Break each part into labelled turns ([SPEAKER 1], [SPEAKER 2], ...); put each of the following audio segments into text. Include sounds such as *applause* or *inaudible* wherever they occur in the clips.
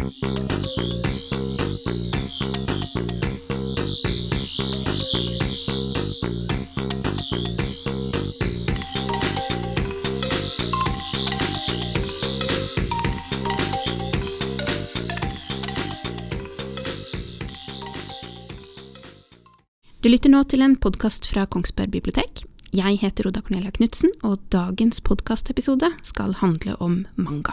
[SPEAKER 1] Du lytter nå til en podkast fra Kongsberg bibliotek. Jeg heter Oda Cornelia Knutsen, og dagens podkastepisode skal handle om manga.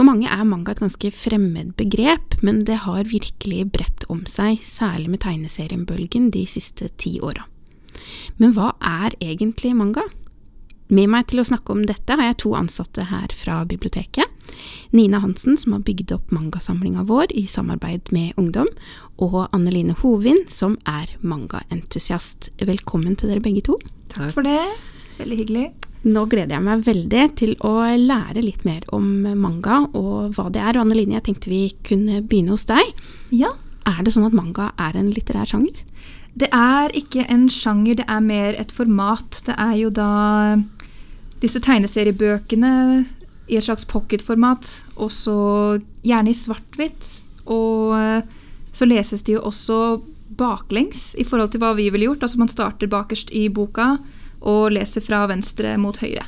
[SPEAKER 1] For mange er manga et ganske fremmed begrep, men det har virkelig bredt om seg, særlig med tegneserienbølgen de siste ti åra. Men hva er egentlig manga? Med meg til å snakke om dette har jeg to ansatte her fra biblioteket. Nina Hansen, som har bygd opp mangasamlinga vår i samarbeid med ungdom, og Anneline Hovin, som er mangaentusiast. Velkommen til dere begge to.
[SPEAKER 2] Takk for det. Veldig hyggelig.
[SPEAKER 1] Nå gleder jeg meg veldig til å lære litt mer om manga og hva det er. Og Anneline, jeg tenkte vi kunne begynne hos deg.
[SPEAKER 2] Ja.
[SPEAKER 1] Er det sånn at manga er en litterær sjanger?
[SPEAKER 2] Det er ikke en sjanger, det er mer et format. Det er jo da disse tegneseriebøkene i et slags pocketformat, også gjerne i svart-hvitt. Og eh, så leses de jo også baklengs i forhold til hva vi ville gjort. Altså man starter bakerst i boka og leser fra venstre mot høyre.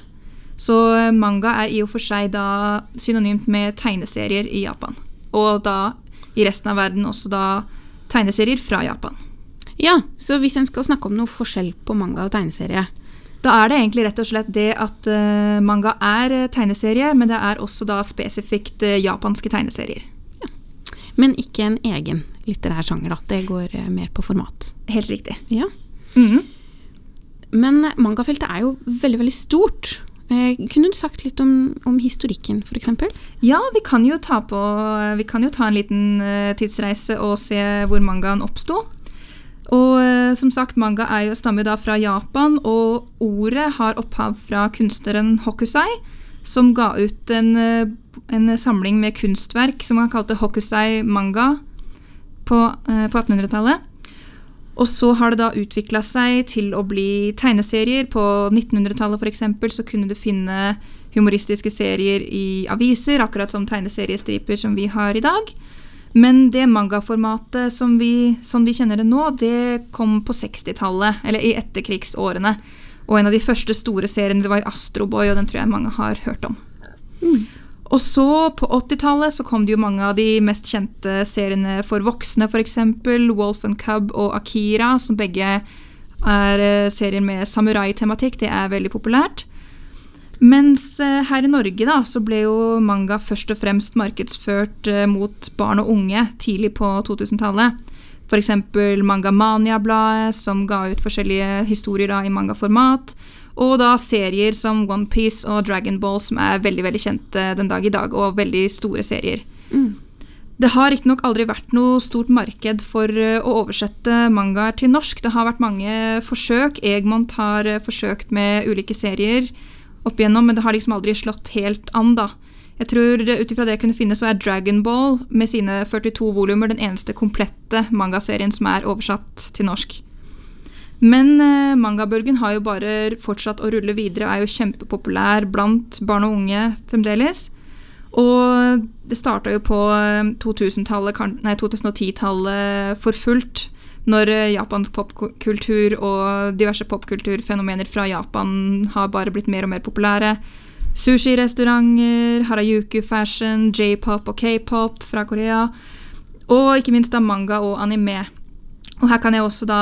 [SPEAKER 2] Så eh, manga er i og for seg da synonymt med tegneserier i Japan. Og da i resten av verden også da tegneserier fra Japan.
[SPEAKER 1] Ja, så hvis en skal snakke om noe forskjell på manga og tegneserie,
[SPEAKER 2] da er det egentlig rett og slett det at uh, manga er uh, tegneserie, men det er også da spesifikt uh, japanske tegneserier.
[SPEAKER 1] Ja. Men ikke en egen litterær sjanger, da. Det går mer på format.
[SPEAKER 2] Helt riktig.
[SPEAKER 1] Ja.
[SPEAKER 2] Mm -hmm.
[SPEAKER 1] Men mangafeltet er jo veldig, veldig stort. kunne du sagt litt om, om historikken, f.eks.?
[SPEAKER 2] Ja, vi kan, jo på, vi kan jo ta en liten tidsreise og se hvor mangaen oppsto. Og eh, som sagt, manga jo, stammer da fra Japan, og ordet har opphav fra kunstneren Hokusai, som ga ut en, eh, en samling med kunstverk som han kalte Hokusai manga på, eh, på 1800-tallet. Og så har det da utvikla seg til å bli tegneserier. På 1900-tallet f.eks. så kunne du finne humoristiske serier i aviser, akkurat som tegneseriestriper som vi har i dag. Men det mangaformatet som vi, som vi kjenner det nå, det kom på 60-tallet, eller i etterkrigsårene. Og en av de første store seriene det var jo Astroboy, og den tror jeg mange har hørt om. Mm. Og så på 80-tallet så kom det jo mange av de mest kjente seriene for voksne, f.eks. Wolf and Cub og Akira, som begge er eh, serier med samurai-tematikk. Det er veldig populært. Mens eh, her i Norge da, så ble jo manga først og fremst markedsført eh, mot barn og unge tidlig på 2000-tallet. F.eks. Mangamania-bladet, som ga ut forskjellige historier da, i mangaformat. Og da serier som Onepiece og Dragon Ball, som er veldig veldig kjente den dag i dag, og veldig store serier. Mm. Det har riktignok aldri vært noe stort marked for eh, å oversette mangaer til norsk. Det har vært mange forsøk. Egmont har forsøkt med ulike serier opp igjennom, men det har liksom aldri slått helt an, da. Jeg tror Ut ifra det jeg kunne finne, så er Dragon Ball med sine 42 volumer den eneste komplette mangaserien som er oversatt til norsk. Men uh, mangabølgen har jo bare fortsatt å rulle videre og er jo kjempepopulær blant barn og unge fremdeles. Og det starta jo på 2010-tallet eh, 2010 for fullt når eh, japansk popkultur og diverse popkulturfenomener fra Japan har bare blitt mer og mer populære. Sushirestauranter, harajuku-fashion, j-pop og k-pop fra Korea. Og ikke minst da manga og anime. Og her kan jeg også da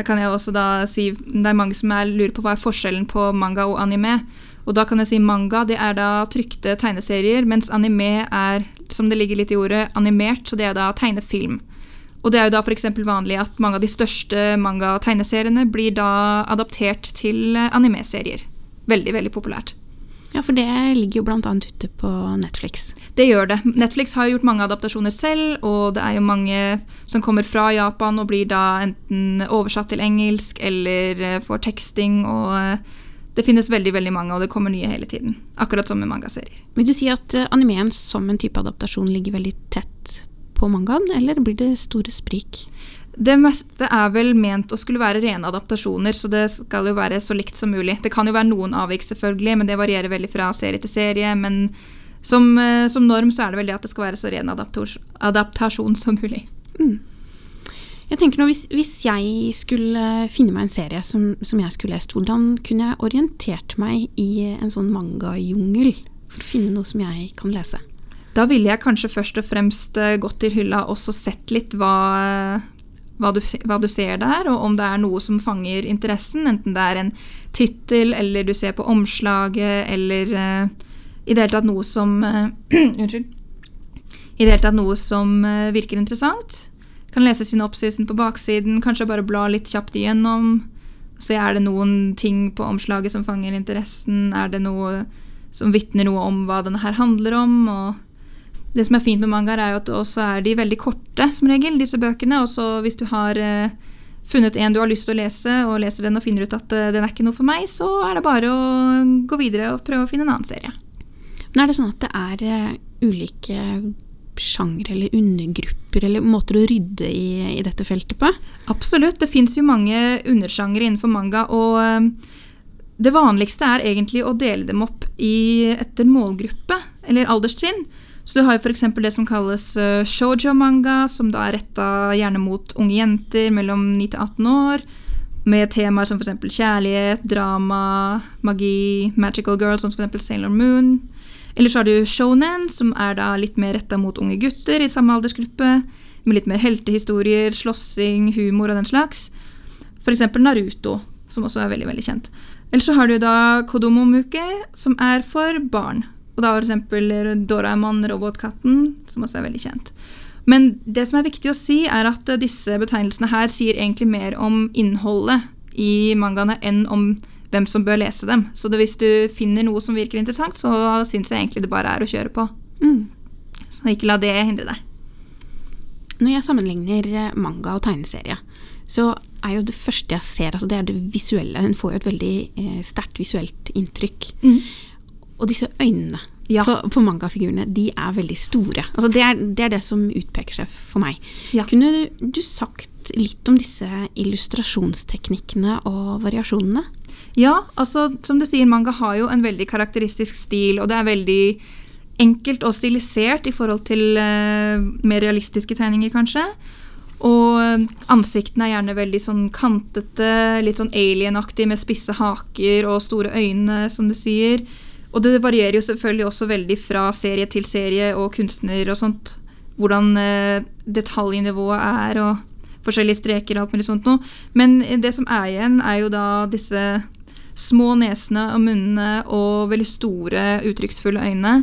[SPEAKER 2] her kan jeg også da si Det er mange som er, lurer på hva er forskjellen på manga og anime. Og da kan jeg si manga det er da trykte tegneserier, mens anime er, som det ligger litt i ordet, animert. Så det er da tegnefilm. Og det er jo da f.eks. vanlig at mange av de største manga-tegneseriene blir da adaptert til anime-serier. Veldig, veldig populært.
[SPEAKER 1] Ja, for det ligger jo bl.a. ute på Netflix.
[SPEAKER 2] Det gjør det. Netflix har gjort mange adaptasjoner selv, og det er jo mange som kommer fra Japan og blir da enten oversatt til engelsk eller eh, får teksting. og eh, det finnes veldig veldig mange, og det kommer nye hele tiden. Akkurat som med mangaserier.
[SPEAKER 1] Vil du si at animeen som en type adaptasjon ligger veldig tett på mangaen, eller blir det store sprik?
[SPEAKER 2] Det meste er vel ment å skulle være rene adaptasjoner, så det skal jo være så likt som mulig. Det kan jo være noen avvik, selvfølgelig, men det varierer veldig fra serie til serie. Men som, eh, som norm så er det vel det at det skal være så ren adaptasjon som mulig.
[SPEAKER 1] Jeg tenker nå, hvis, hvis jeg skulle finne meg en serie som, som jeg skulle lest, hvordan kunne jeg orientert meg i en sånn mangajungel for å finne noe som jeg kan lese?
[SPEAKER 2] Da ville jeg kanskje først og fremst eh, gått til hylla og så sett litt hva, hva, du, hva du ser der, og om det er noe som fanger interessen, enten det er en tittel, eller du ser på omslaget, eller uh, i det hele tatt noe som uh, *clears throat* Unnskyld. I det hele tatt noe som uh, virker interessant. Kan lese synopsisen på baksiden, kanskje bare bla litt kjapt igjennom. Se er det noen ting på omslaget som fanger interessen, er det noe som vitner noe om hva denne her handler om. og det som er fint med mangaer, er jo at også er de veldig korte, som regel, disse bøkene. Og så hvis du har eh, funnet en du har lyst til å lese, og leser den og finner ut at eh, den er ikke noe for meg, så er det bare å gå videre og prøve å finne en annen serie.
[SPEAKER 1] Men er det sånn at det er eh, ulike sjangre eller undergrupper eller måter å rydde i, i dette feltet på?
[SPEAKER 2] Absolutt. Det fins jo mange undersjangre innenfor manga, og det vanligste er egentlig å dele dem opp i etter målgruppe, eller alderstrinn. Så du har jo f.eks. det som kalles uh, shoujo-manga, som da er retta gjerne mot unge jenter mellom 9 til 18 år, med temaer som f.eks. kjærlighet, drama, magi, magical girls, som f.eks. Sailor Moon. Eller så har du shonen, som er da litt mer retta mot unge gutter i samme aldersgruppe, med litt mer heltehistorier, slåssing, humor og den slags. F.eks. Naruto, som også er veldig, veldig kjent. Eller så har du da Kodomomuke, som er for barn. Og da f.eks. Doraemon, robotkatten, som også er veldig kjent. Men det som er viktig å si, er at disse betegnelsene her sier egentlig mer om innholdet i mangaene enn om hvem som bør lese dem. Så hvis du finner noe som virker interessant, så syns jeg egentlig det bare er å kjøre på.
[SPEAKER 1] Mm.
[SPEAKER 2] Så ikke la det hindre deg.
[SPEAKER 1] Når jeg sammenligner eh, manga og tegneserie, så er jo det første jeg ser, altså det er det visuelle. Hun får jo et veldig eh, sterkt visuelt inntrykk. Og disse øynene
[SPEAKER 2] Ja.
[SPEAKER 1] For, for mangafigurene, de er veldig store. Altså det, er, det er det som utpeker seg for meg.
[SPEAKER 2] Ja.
[SPEAKER 1] Kunne du, du sagt litt om disse illustrasjonsteknikkene og variasjonene?
[SPEAKER 2] Ja, altså som du sier, manga har jo en veldig karakteristisk stil, og det er veldig enkelt og stilisert i forhold til uh, mer realistiske tegninger, kanskje. Og ansiktene er gjerne veldig sånn kantete, litt sånn alien-aktig med spisse haker og store øyne, som du sier. Og det varierer jo selvfølgelig også veldig fra serie til serie og kunstner og sånt. Hvordan eh, detaljnivået er og forskjellige streker og alt mulig sånt noe. Men det som er igjen, er jo da disse små nesene og munnene og veldig store, uttrykksfulle øyne.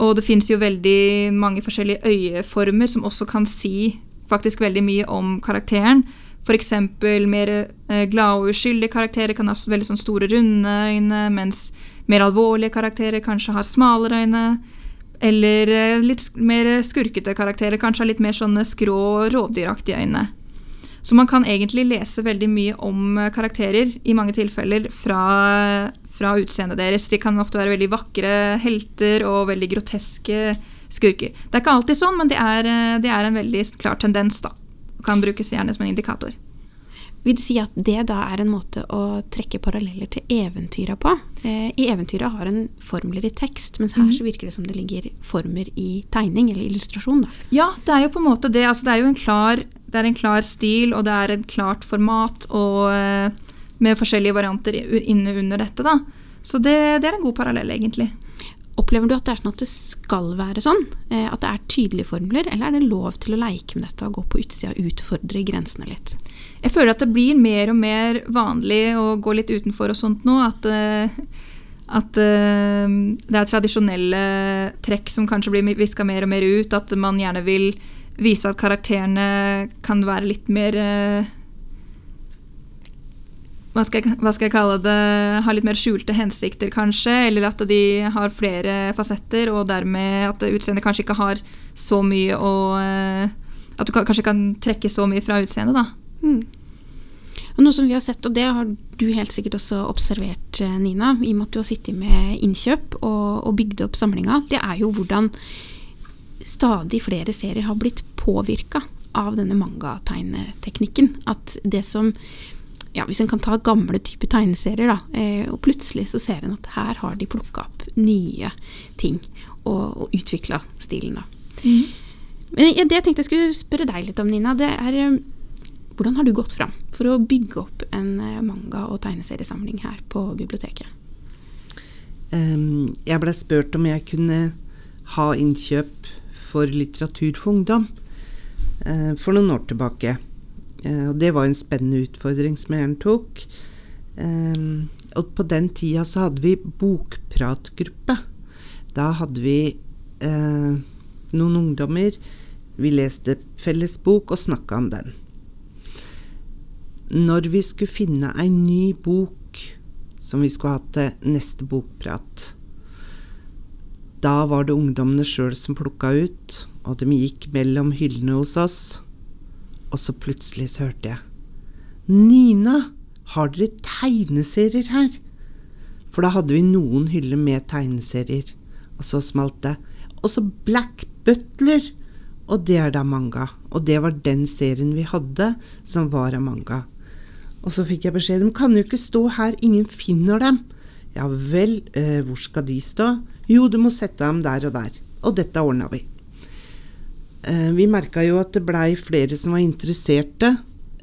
[SPEAKER 2] Og det fins jo veldig mange forskjellige øyeformer som også kan si faktisk veldig mye om karakteren. F.eks. mer eh, glade og uskyldige karakterer kan ha veldig sånn store, runde øyne, mens mer alvorlige karakterer kanskje har smalere øyne. Eller eh, litt mer skurkete karakterer kanskje har litt mer sånne skrå, rovdyraktige øyne. Så man kan egentlig lese veldig mye om eh, karakterer, i mange tilfeller, fra, fra utseendet deres. De kan ofte være veldig vakre helter og veldig groteske skurker. Det er ikke alltid sånn, men det er, eh, det er en veldig klar tendens, da. Kan brukes gjerne som en indikator.
[SPEAKER 1] Vil du si at det da er en måte å trekke paralleller til eventyra på? Eh, I eventyra har en formler i tekst, mens her så virker det som det ligger former i tegning eller illustrasjon. Da.
[SPEAKER 2] Ja, det er jo på en måte det. Altså, det er jo en klar, det er en klar stil, og det er et klart format, og eh, med forskjellige varianter inne under dette, da. Så det, det er en god parallell, egentlig.
[SPEAKER 1] Opplever du at det er sånn at det skal være sånn? Eh, At det er tydelige formler, eller er det lov til å leke med dette og gå på utsida og utfordre grensene litt?
[SPEAKER 2] Jeg føler at det blir mer og mer vanlig å gå litt utenfor og sånt nå. At, eh, at eh, det er tradisjonelle trekk som kanskje blir viska mer og mer ut. At man gjerne vil vise at karakterene kan være litt mer hva skal, jeg, hva skal jeg kalle det har litt mer skjulte hensikter, kanskje. Eller at de har flere fasetter, og dermed at utseendet kanskje ikke har så mye å eh, At du kanskje kan trekke så mye fra utseendet, da.
[SPEAKER 1] Mm. Og noe som vi har sett, og det har du helt sikkert også observert, eh, Nina, i og med at du har sittet med innkjøp og, og bygd opp samlinga, det er jo hvordan stadig flere serier har blitt påvirka av denne mangategneteknikken. At det som ja, Hvis en kan ta gamle typer tegneserier, da, eh, og plutselig så ser en at her har de plukka opp nye ting. og, og utvikla stilen, da. Men det jeg tenkte jeg skulle spørre deg litt om, Nina, det er eh, hvordan har du gått fram for å bygge opp en eh, manga- og tegneseriesamling her på biblioteket?
[SPEAKER 3] Um, jeg ble spurt om jeg kunne ha innkjøp for litteratur for ungdom uh, for noen år tilbake. Uh, og det var en spennende utfordring som jeg gjerne tok. Um, og på den tida så hadde vi bokpratgruppe. Da hadde vi uh, noen ungdommer. Vi leste felles bok og snakka om den. Når vi skulle finne ei ny bok som vi skulle hatt til neste bokprat, da var det ungdommene sjøl som plukka ut, og de gikk mellom hyllene hos oss. Og så plutselig så hørte jeg Nina, har dere tegneserier her? For da hadde vi noen hyller med tegneserier. Og så smalt det. Og så Black Butler! Og det er da manga. Og det var den serien vi hadde som var av manga. Og så fikk jeg beskjed De kan jo ikke stå her, ingen finner dem. Ja vel, eh, hvor skal de stå? Jo, du må sette dem der og der. Og dette ordna vi. Eh, vi merka jo at det blei flere som var interesserte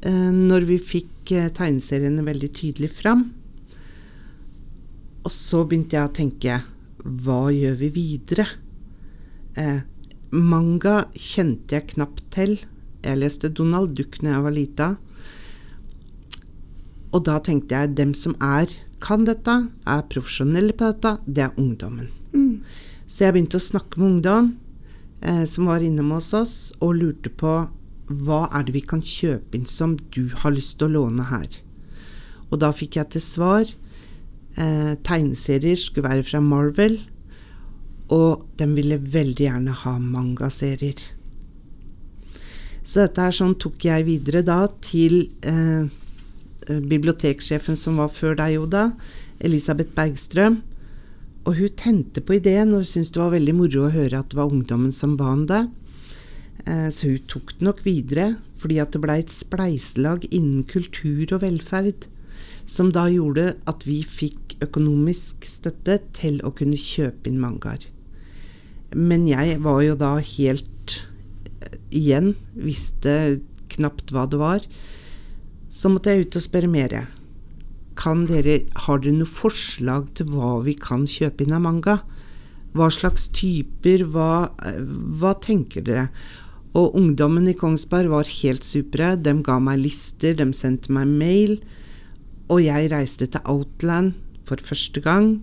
[SPEAKER 3] eh, når vi fikk eh, tegneseriene veldig tydelig fram. Og så begynte jeg å tenke hva gjør vi videre? Eh, manga kjente jeg knapt til. Jeg leste Donald Duck da jeg var lita. Og da tenkte jeg dem som er kan dette, er profesjonelle på dette, det er ungdommen.
[SPEAKER 1] Mm.
[SPEAKER 3] Så jeg begynte å snakke med ungdom eh, som var innom hos oss, og lurte på hva er det vi kan kjøpe inn som du har lyst til å låne her. Og da fikk jeg til svar eh, tegneserier skulle være fra Marvel, og de ville veldig gjerne ha mangaserier. Så dette her sånn tok jeg videre da til eh, biblioteksjefen som var før deg, Oda, Elisabeth Bergstrøm. Og hun tente på ideen og syntes det var veldig moro å høre at det var ungdommen som ba om det. Eh, så hun tok det nok videre, fordi at det blei et spleiselag innen kultur og velferd, som da gjorde at vi fikk økonomisk støtte til å kunne kjøpe inn mangaer. Men jeg var jo da helt igjen, visste knapt hva det var. Så måtte jeg ut og spørre mer. Kan dere, har dere noe forslag til hva vi kan kjøpe inn av manga? Hva slags typer, hva, hva tenker dere? Og ungdommen i Kongsberg var helt supre. De ga meg lister, de sendte meg mail. Og jeg reiste til Outland for første gang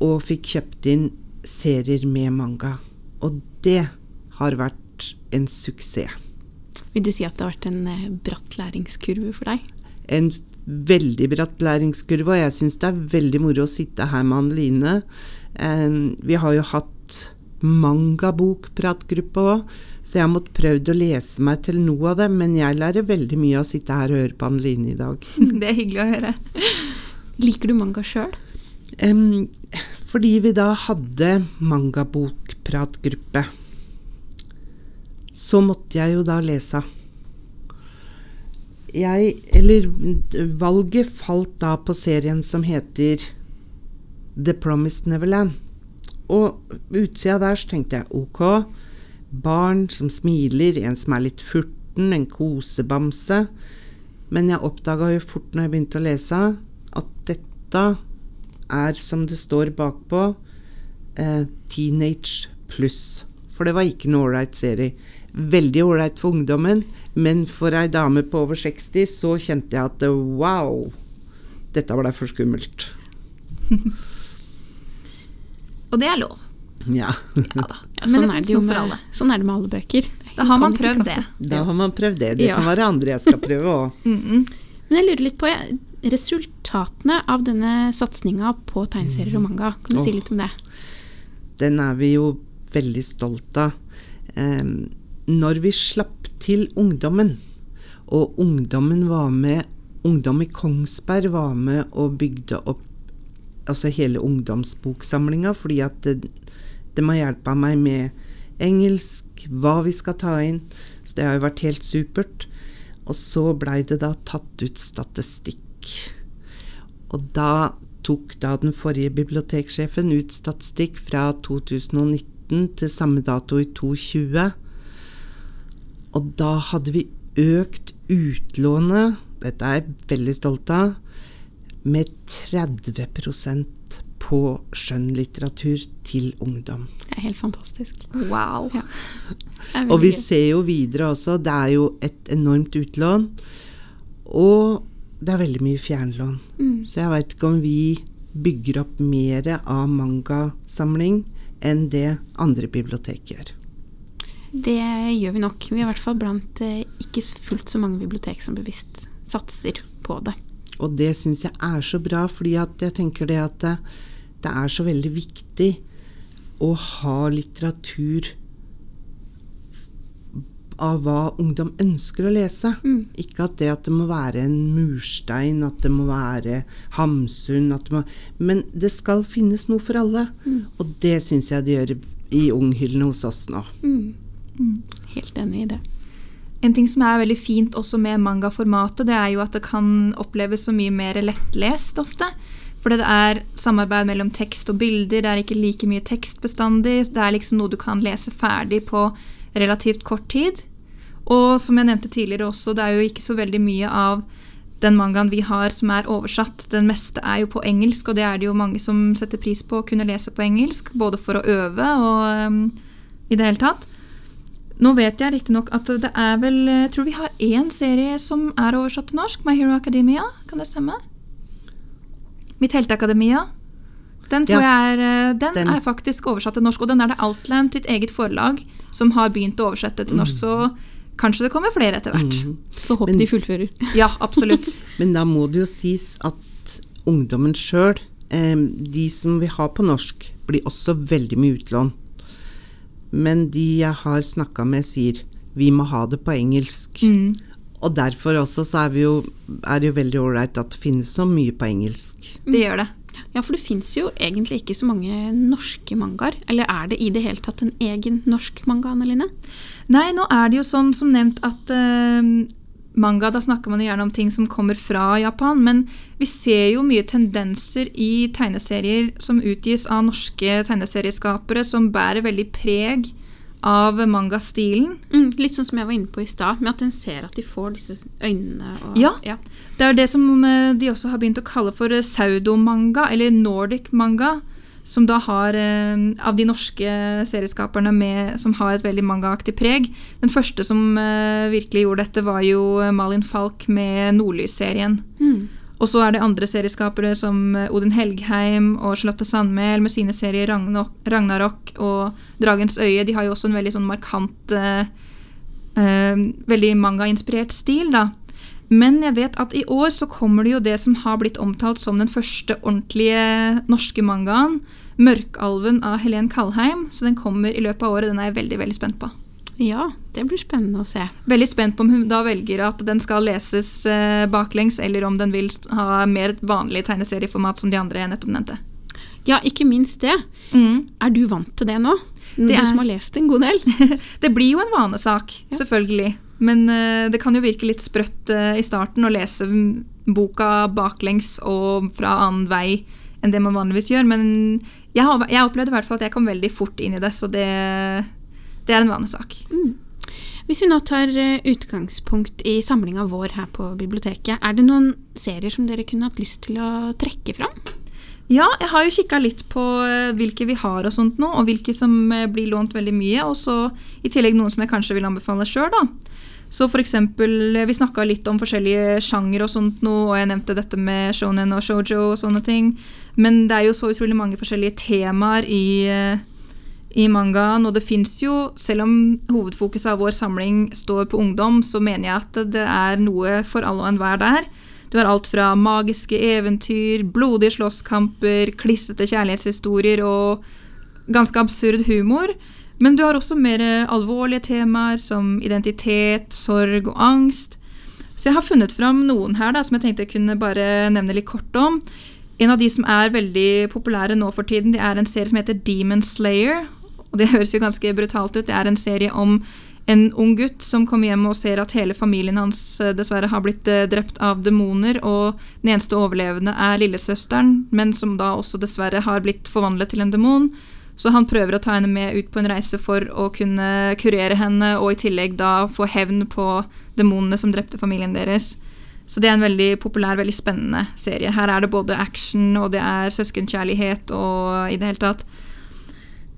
[SPEAKER 3] og fikk kjøpt inn serier med manga. Og det har vært en suksess.
[SPEAKER 1] Vil du si at det har vært en eh, bratt læringskurve for deg?
[SPEAKER 3] En veldig bratt læringskurve, og jeg syns det er veldig moro å sitte her med Anne-Line. Eh, vi har jo hatt mangabokpratgruppe òg, så jeg har måttet prøvd å lese meg til noe av det, men jeg lærer veldig mye av å sitte her og høre på Anne-Line i dag. *laughs*
[SPEAKER 2] Det er hyggelig å høre.
[SPEAKER 1] Liker du manga sjøl?
[SPEAKER 3] Fordi vi da hadde mangabokpratgruppe, så måtte jeg jo da lese. Jeg, eller valget falt da på serien som heter The Promised Neverland. Og utsida der så tenkte jeg ok, barn som smiler, en som er litt furten, en kosebamse. Men jeg oppdaga jo fort når jeg begynte å lese, at dette er, som det står bakpå, eh, teenage pluss. For det var ikke noe ålreit serie. Veldig ålreit for ungdommen, men for ei dame på over 60 så kjente jeg at wow, dette ble for skummelt. *laughs*
[SPEAKER 2] Og det er lov.
[SPEAKER 3] Ja,
[SPEAKER 2] Ja da.
[SPEAKER 1] Ja, sånn, er det jo
[SPEAKER 2] for
[SPEAKER 1] med,
[SPEAKER 2] alle.
[SPEAKER 1] sånn er det med alle bøker.
[SPEAKER 2] Da har man prøvd det.
[SPEAKER 3] da har man prøvd det. Det
[SPEAKER 1] Ja.
[SPEAKER 3] kan være andre jeg skal prøve òg.
[SPEAKER 2] Mm -mm.
[SPEAKER 1] Men jeg lurer litt på resultatene av denne satsinga på tegneserier og manga. Kan du si litt om det?
[SPEAKER 3] Den er vi jo veldig stolt av. Em, når vi slapp til ungdommen, og ungdommen var med Ungdom i Kongsberg var med og bygde opp altså hele ungdomsboksamlinga, fordi at de, de har hjelpa meg med engelsk, hva vi skal ta inn. Så det har jo vært helt supert. Og så blei det da tatt ut statistikk. Og da tok da den forrige biblioteksjefen ut statistikk fra 2019 til samme dato i 2020. Og da hadde vi økt utlånet, dette er jeg veldig stolt av, med 30% på skjønnlitteratur til ungdom.
[SPEAKER 1] Det er helt fantastisk.
[SPEAKER 2] Wow.
[SPEAKER 1] Ja.
[SPEAKER 3] Og vi ser jo videre også, det er jo et enormt utlån. Og det er veldig mye fjernlån.
[SPEAKER 1] Mm.
[SPEAKER 3] Så jeg veit ikke om vi bygger opp mer av mangasamling enn det andre bibliotek gjør.
[SPEAKER 1] Det gjør vi nok. Vi er i hvert fall blant eh, ikke fullt så mange bibliotek som bevisst satser på det.
[SPEAKER 3] Og det syns jeg er så bra, fordi at jeg tenker det at det, det er så veldig viktig å ha litteratur av hva ungdom ønsker å lese.
[SPEAKER 1] Mm.
[SPEAKER 3] Ikke at det at det må være en murstein, at det må være Hamsun at det må, Men det skal finnes noe for alle. Og det syns jeg det gjør i unghyllene hos oss nå.
[SPEAKER 1] Mm.
[SPEAKER 2] Mm.
[SPEAKER 1] Helt enig i det.
[SPEAKER 2] En ting som er veldig fint også med mangaformatet, det er jo at det kan oppleves så mye mer lettlest ofte. Fordi det er samarbeid mellom tekst og bilder, det er ikke like mye tekst bestandig. Det er liksom noe du kan lese ferdig på relativt kort tid. Og som jeg nevnte tidligere også, det er jo ikke så veldig mye av den mangaen vi har som er oversatt. Den meste er jo på engelsk, og det er det jo mange som setter pris på å kunne lese på engelsk. Både for å øve og um, i det hele tatt. Nå vet jeg riktignok at det er vel Jeg tror vi har én serie som er oversatt til norsk. My Hero Academia. Kan det stemme? Mitt helteakademia. Den tror
[SPEAKER 3] Ja.
[SPEAKER 2] jeg er, eh, den,
[SPEAKER 3] Den-
[SPEAKER 2] er faktisk oversatt til norsk, og den er det Outland, sitt eget forlag, som har begynt å oversette til norsk. Så kanskje det kommer flere etter hvert.
[SPEAKER 3] Mm.
[SPEAKER 1] Får håpe de fullfører. *laughs*
[SPEAKER 2] Ja, absolutt. *laughs*
[SPEAKER 3] Men da må det jo sies at ungdommen sjøl, eh, de som vi har på norsk, blir også veldig mye utlån. Men de jeg har snakka med, sier vi må ha det på engelsk.
[SPEAKER 2] Mm.
[SPEAKER 3] Og derfor også så er, vi jo, er det jo veldig ålreit at det finnes så mye på engelsk.
[SPEAKER 2] Det gjør det.
[SPEAKER 1] Ja, for det fins jo egentlig ikke så mange norske mangaer. Eller er det i det hele tatt en egen norsk manga, Anne Line?
[SPEAKER 2] Nei, nå er det jo sånn som nevnt at eh, manga, da snakker man jo gjerne om ting som kommer fra Japan, men vi ser jo mye tendenser i tegneserier som utgis av norske tegneserieskapere, som bærer veldig preg av mangastilen.
[SPEAKER 1] Mm, litt sånn som jeg var inne på i stad, med at en ser at de får disse øynene og
[SPEAKER 2] Ja. Det er det som eh, de også har begynt å kalle for eh, pseudomanga, eller Nordic manga. Som da har, eh, av de norske serieskaperne med, som har et veldig mangaaktig preg. Den første som eh, virkelig gjorde dette, var jo Malin Falk med Nordlys-serien.
[SPEAKER 1] Mm.
[SPEAKER 2] Og så er det andre serieskapere som eh, Odin Helgheim og Charlotte Sandmæl med sine serier Ragnarok, og Dragens øye. De har jo også en veldig sånn markant eh, Veldig mangainspirert stil, da. Men jeg vet at i år så kommer det jo det som har blitt omtalt som den første ordentlige norske mangaen. 'Mørkalven' av Helen Kalheim. Så den kommer i løpet av året. Den er jeg veldig veldig spent på.
[SPEAKER 1] ja, det blir spennende å se.
[SPEAKER 2] Veldig spent på om hun da velger at den skal leses eh, baklengs, eller om den vil ha mer et vanlig tegneserieformat som de andre jeg nettopp nevnte.
[SPEAKER 1] Ja, ikke minst det.
[SPEAKER 2] Mm.
[SPEAKER 1] Er du vant til det nå?
[SPEAKER 2] Det
[SPEAKER 1] du
[SPEAKER 2] er-
[SPEAKER 1] som har lest en god del. *laughs*
[SPEAKER 2] Det blir jo en vanesak,
[SPEAKER 1] Ja.
[SPEAKER 2] selvfølgelig. Men eh, det kan jo virke litt sprøtt eh, i starten å lese mm, boka baklengs og fra annen vei enn det man vanligvis gjør. Men jeg, har, jeg opplevde i hvert fall at jeg kom veldig fort inn i det, så det, det er en vanesak.
[SPEAKER 1] Hvis vi nå tar eh, utgangspunkt i samlinga vår her på biblioteket, er det noen serier som dere kunne hatt lyst til å trekke fram?
[SPEAKER 2] Ja, jeg har jo kikka litt på hvilke vi har og sånt nå, og hvilke som blir lånt veldig mye, og så i tillegg noen som jeg kanskje vil anbefale sjøl, da. Så for eksempel, eh, vi snakka litt om forskjellige sjanger og sånt nå, og jeg nevnte dette med shonen og shoujo og sånne ting. Men det er jo så utrolig mange forskjellige temaer i, eh, i mangaen, og det fins jo, selv om hovedfokuset av vår samling står på ungdom, så mener jeg at det er noe for alle og enhver der. Du har alt fra magiske eventyr, blodige slåsskamper, klissete kjærlighetshistorier og ganske absurd humor. Men du har også mer alvorlige temaer som identitet, sorg og angst. Så jeg har funnet fram noen her da, som jeg tenkte jeg kunne bare nevne litt kort om. En av de som er veldig populære nå for tiden, det er en serie som heter Demon Slayer. Og det *laughs* høres jo ganske brutalt ut. Det er en serie om en ung gutt som kommer hjem og ser at hele familien hans eh, dessverre har blitt eh, drept av demoner, og den eneste overlevende er lillesøsteren, men som da også dessverre har blitt forvandlet til en demon. Så han prøver å ta henne med ut på en reise for å kunne kurere henne, og i tillegg da få hevn på demonene som drepte familien deres. Så det er en veldig populær, veldig spennende serie. Her er det både action, og det er søskenkjærlighet og i det hele tatt.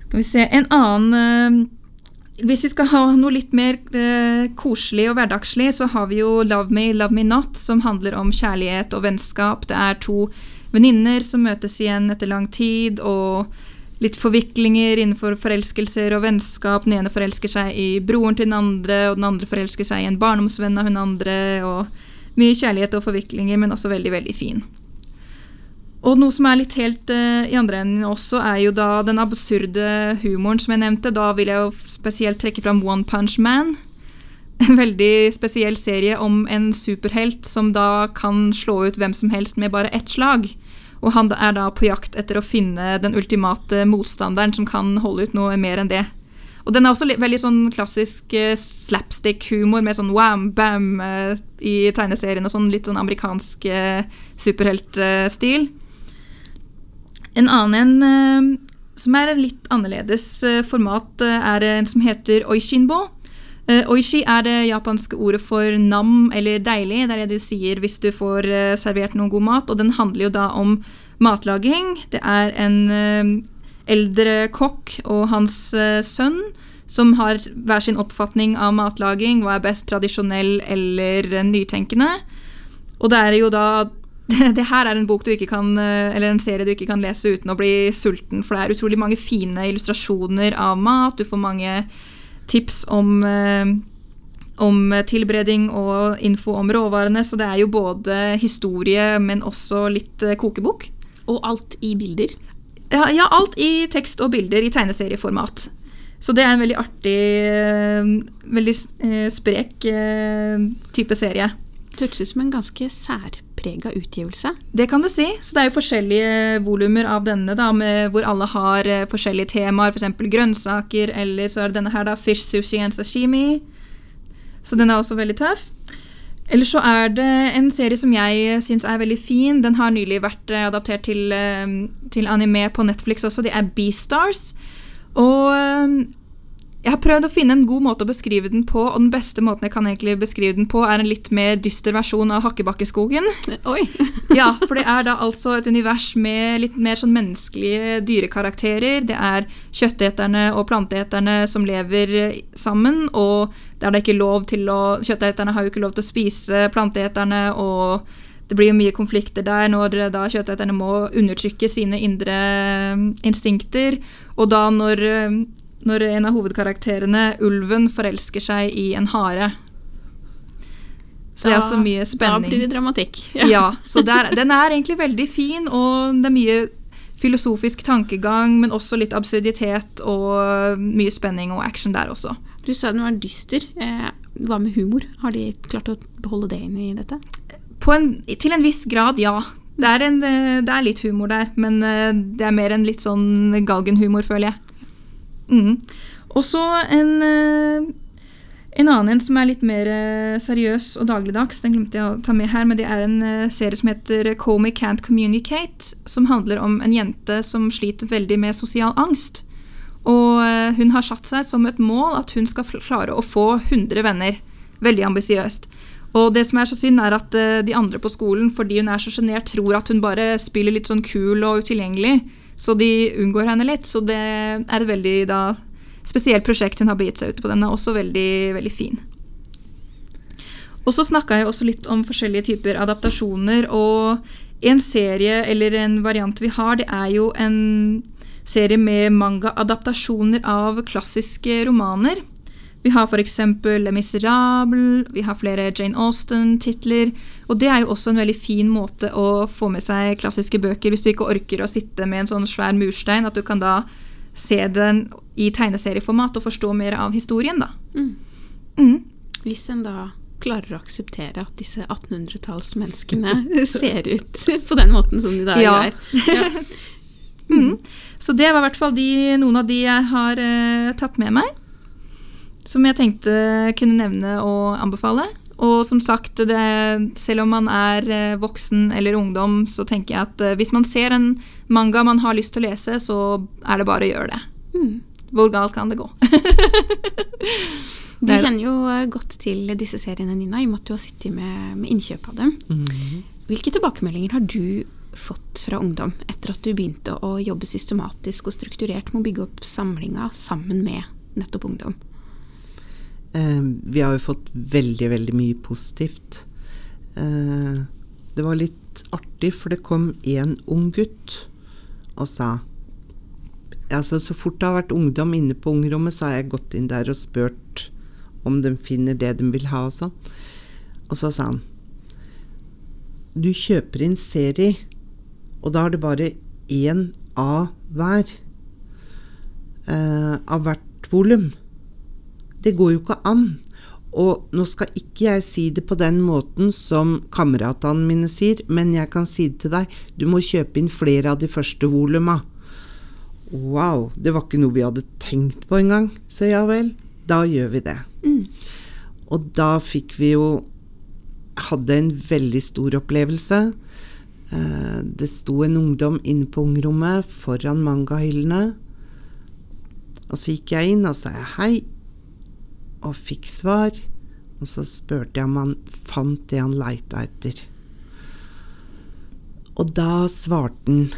[SPEAKER 2] Skal vi se En annen eh, Hvis vi skal ha noe litt mer eh, koselig og hverdagslig, så har vi jo Love Me, Love Me Not, som handler om kjærlighet og vennskap. Det er to venninner som møtes igjen etter lang tid, og litt forviklinger innenfor forelskelser og vennskap. Den ene forelsker seg i broren til den andre, og den andre forelsker seg i en barndomsvenn av hun andre. og mye kjærlighet og forviklinger, men også veldig, veldig fin. Og noe som er litt helt uh, i andre enden også, er jo da den absurde humoren som jeg nevnte. Da vil jeg jo spesielt trekke fram One Punch Man. *laughs* En veldig spesiell serie om en superhelt som da kan slå ut hvem som helst med bare ett slag. Og han er da på jakt etter å finne den ultimate motstanderen som kan holde ut noe mer enn det. Og den er også veldig sånn klassisk uh, slapstick-humor med sånn wham-bam uh, i tegneserien og sånn litt sånn amerikansk uh, superheltstil. En annen en som er litt annerledes format, er en som heter oishinbo. Oishi er det japanske ordet for nam eller deilig. Det er det du sier hvis du får servert noe god mat. Og den handler jo da om matlaging. Det er en eldre kokk og hans sønn, som har hver sin oppfatning av matlaging. Hva er best, tradisjonell eller nytenkende? Og det er jo da *laughs* det her er en kan, eh, en serie du ikke kan lese uten å bli sulten, for det er utrolig mange fine illustrasjoner av mat. Du får mange tips om, eh, om tilberedning og info om råvarene, så det er jo både historie, men også litt kokebok.
[SPEAKER 1] Og alt i bilder?
[SPEAKER 2] Ja, ja, alt i tekst og bilder i tegneserieformat. Så det er en veldig artig, eh, veldig eh, sprek eh, type serie.
[SPEAKER 1] Det hørtes ut som en ganske særprega utgivelse.
[SPEAKER 2] Det kan du si. Så det er jo forskjellige volumer av denne, da, med, hvor alle har forskjellige temaer, f.eks. For grønnsaker, eller så er det denne her, da, fish, sushi and sashimi. Så den er også veldig tøff. Eller så er det en serie som jeg syns er veldig fin. Den har nylig vært eh, adaptert til, eh, til anime på Netflix også. Det er Beastars. Og eh, jeg har prøvd å finne en god måte å beskrive den på, og den beste måten jeg kan egentlig beskrive den på, er en litt mer dyster versjon av Hakkebakkeskogen.
[SPEAKER 1] Oi! *laughs*
[SPEAKER 2] ja, for det er da altså et univers med litt mer sånn menneskelige dyrekarakterer. Det er kjøtteterne og planteeterne som lever sammen, og der det ikke lov til å Kjøtteterne har jo ikke lov til å spise planteeterne, og det blir jo mye konflikter der når da kjøtteterne må undertrykke sine indre instinkter. Og da når når en av hovedkarakterene, ulven, forelsker seg i en hare. Så da, det er også mye spenning.
[SPEAKER 1] Da blir det dramatikk. *laughs*
[SPEAKER 2] Ja, ja så er, den er egentlig veldig fin, og det er mye filosofisk tankegang, men også litt absurditet og mye spenning og action der også.
[SPEAKER 1] Du sa den var dyster. Eh, hva med humor? Har de klart å beholde det inn i dette?
[SPEAKER 2] En, til en viss grad, ja. Det er, en, eh, det er, litt humor der, men eh, det er mer en litt sånn galgenhumor, føler jeg. Mm. Og så en, eh, en annen en som er litt mer eh, seriøs og dagligdags. Den glemte jeg å ta med her, men det er en eh, serie som heter Comey Can't Communicate. Som handler om en jente som sliter veldig med sosial angst. Og hun har satt seg som et mål at hun skal klare å få 100 venner. Veldig ambisiøst. Og det som er så synd, er at de andre på skolen, fordi hun er så sjenert, tror at hun bare spiller litt sånn kul og utilgjengelig. Så de unngår henne litt. Så det er et veldig da, spesielt prosjekt hun har begitt seg ut på. Den er også veldig, veldig fin. Og så snakka jeg også litt om forskjellige typer adaptasjoner. Og en serie eller en variant vi har, det er jo en serie med manga-adaptasjoner av klassiske romaner. Vi har f.eks. Le Miserable, vi har flere Jane Austen-titler. Og det er jo også en veldig fin måte å få med seg klassiske bøker hvis du ikke orker å sitte med en sånn svær murstein, at du kan da se den i tegneserieformat og forstå mer av historien, da. Mm.
[SPEAKER 1] Mm. Hvis en da klarer å akseptere at disse 1800-tallsmenneskene *laughs* ser ut på den måten som de da ja. gjør. Ja. *laughs*
[SPEAKER 2] mm. Så det var i hvert fall de, noen av de jeg har uh, tatt med meg. Som jeg tenkte kunne nevne og anbefale. Og som sagt, det, selv om man er eh, voksen eller ungdom, så tenker jeg at eh, hvis man ser en manga man har lyst til å lese, så er det bare å gjøre det.
[SPEAKER 1] Mm.
[SPEAKER 2] Hvor galt kan det gå? *laughs*
[SPEAKER 1] Du kjenner jo eh, godt til disse seriene, Nina, i og med at du har sittet med, med innkjøp av dem.
[SPEAKER 3] Mhm.
[SPEAKER 1] Hvilke tilbakemeldinger har du fått fra ungdom etter at du begynte å jobbe systematisk og strukturert med å bygge opp samlinga sammen med nettopp ungdom?
[SPEAKER 3] Eh, vi har jo fått veldig, veldig mye positivt. Eh, det var litt artig, for det kom en ung gutt og sa altså Så fort det har vært ungdom inne på ungrommet, så har jeg gått inn der og spurt om de finner det de vil ha og sånn. Og så sa han Du kjøper inn serie, og da er det bare én av hver. Eh, av hvert volum. Det går jo ikke an. Og nå skal ikke jeg si det på den måten som kameratene mine sier, men jeg kan si det til deg. Du må kjøpe inn flere av de første voluma. Wow, det var ikke noe vi hadde tenkt på engang. Så ja vel, da gjør vi det.
[SPEAKER 1] Mm.
[SPEAKER 3] Og da fikk vi jo Hadde en veldig stor opplevelse. Eh, Det sto en ungdom inne på ungrommet foran mangahyllene. Og så gikk jeg inn og sa hei, og fikk svar. Og så spurte jeg om han fant det han leita etter. Og da svarte han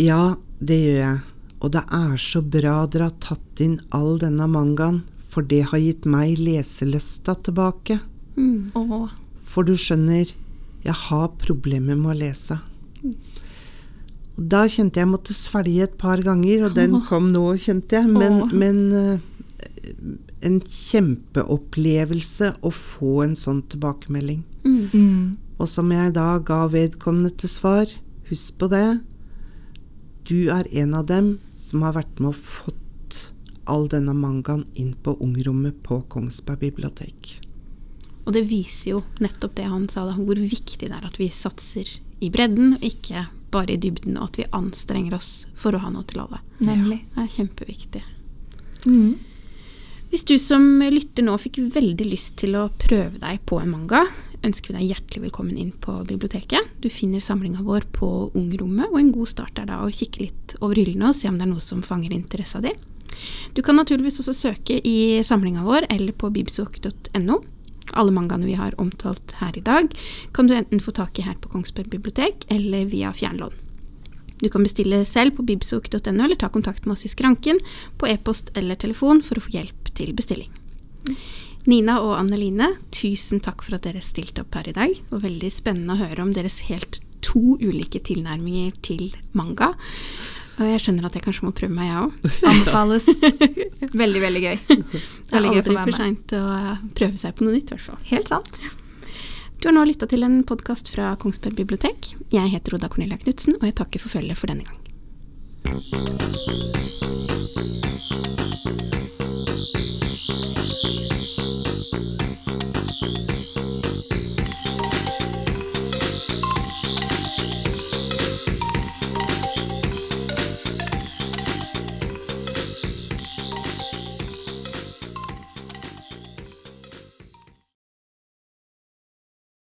[SPEAKER 3] Ja, det gjør jeg. Og det er så bra dere har tatt inn all denne mangaen, for det har gitt meg leselysta tilbake.
[SPEAKER 1] Mm.
[SPEAKER 3] For du skjønner, jeg har problemer med å lese. Og da kjente jeg måtte svelge et par ganger, og den kom nå, kjente jeg. Men, men eh, en kjempeopplevelse å få en sånn tilbakemelding.
[SPEAKER 1] Mm.
[SPEAKER 3] Og som jeg da ga vedkommende til svar, husk på det, du er en av dem som har vært med og fått all denne mangaen inn på ungrommet på Kongsberg bibliotek.
[SPEAKER 1] Og det viser jo nettopp det han sa, da, hvor viktig det er at vi satser i bredden, ikke bare i dybden, og at vi anstrenger oss for å ha noe til alle.
[SPEAKER 2] Nemlig.
[SPEAKER 1] Det er kjempeviktig.
[SPEAKER 2] Mm.
[SPEAKER 1] Hvis du som lytter nå fikk veldig lyst til å prøve deg på en manga, ønsker vi deg hjertelig velkommen inn på biblioteket. Du finner samlinga vår på Ungrommet, og en god start er da å kikke litt over hyllene og se om det er noe som fanger interessa di. Du kan naturligvis også søke i samlinga vår eller på bibsok.no. Alle mangaene vi har omtalt her i dag, kan du enten få tak i her på Kongsberg bibliotek eller via fjernlån. Du kan bestille selv på bibsok.no eller ta kontakt med oss i skranken på e-post eller telefon for å få hjelp til bestilling. Nina og Anneline, tusen takk for at dere stilte opp her i dag. Det var veldig spennende å høre om deres helt to ulike tilnærminger til manga. Og jeg skjønner at jeg kanskje må prøve meg, jeg òg.
[SPEAKER 2] Anbefales. *laughs* Veldig, veldig gøy.
[SPEAKER 1] Det er
[SPEAKER 2] Veldig gøy å få
[SPEAKER 1] aldri for seint å eh, prøve seg på noe nytt, i hvert fall.
[SPEAKER 2] Helt sant.
[SPEAKER 1] Du har nå lytta til en podkast fra Kongsberg bibliotek. Jeg heter Oda Cornelia Knutsen, og jeg takker for følget for denne gang.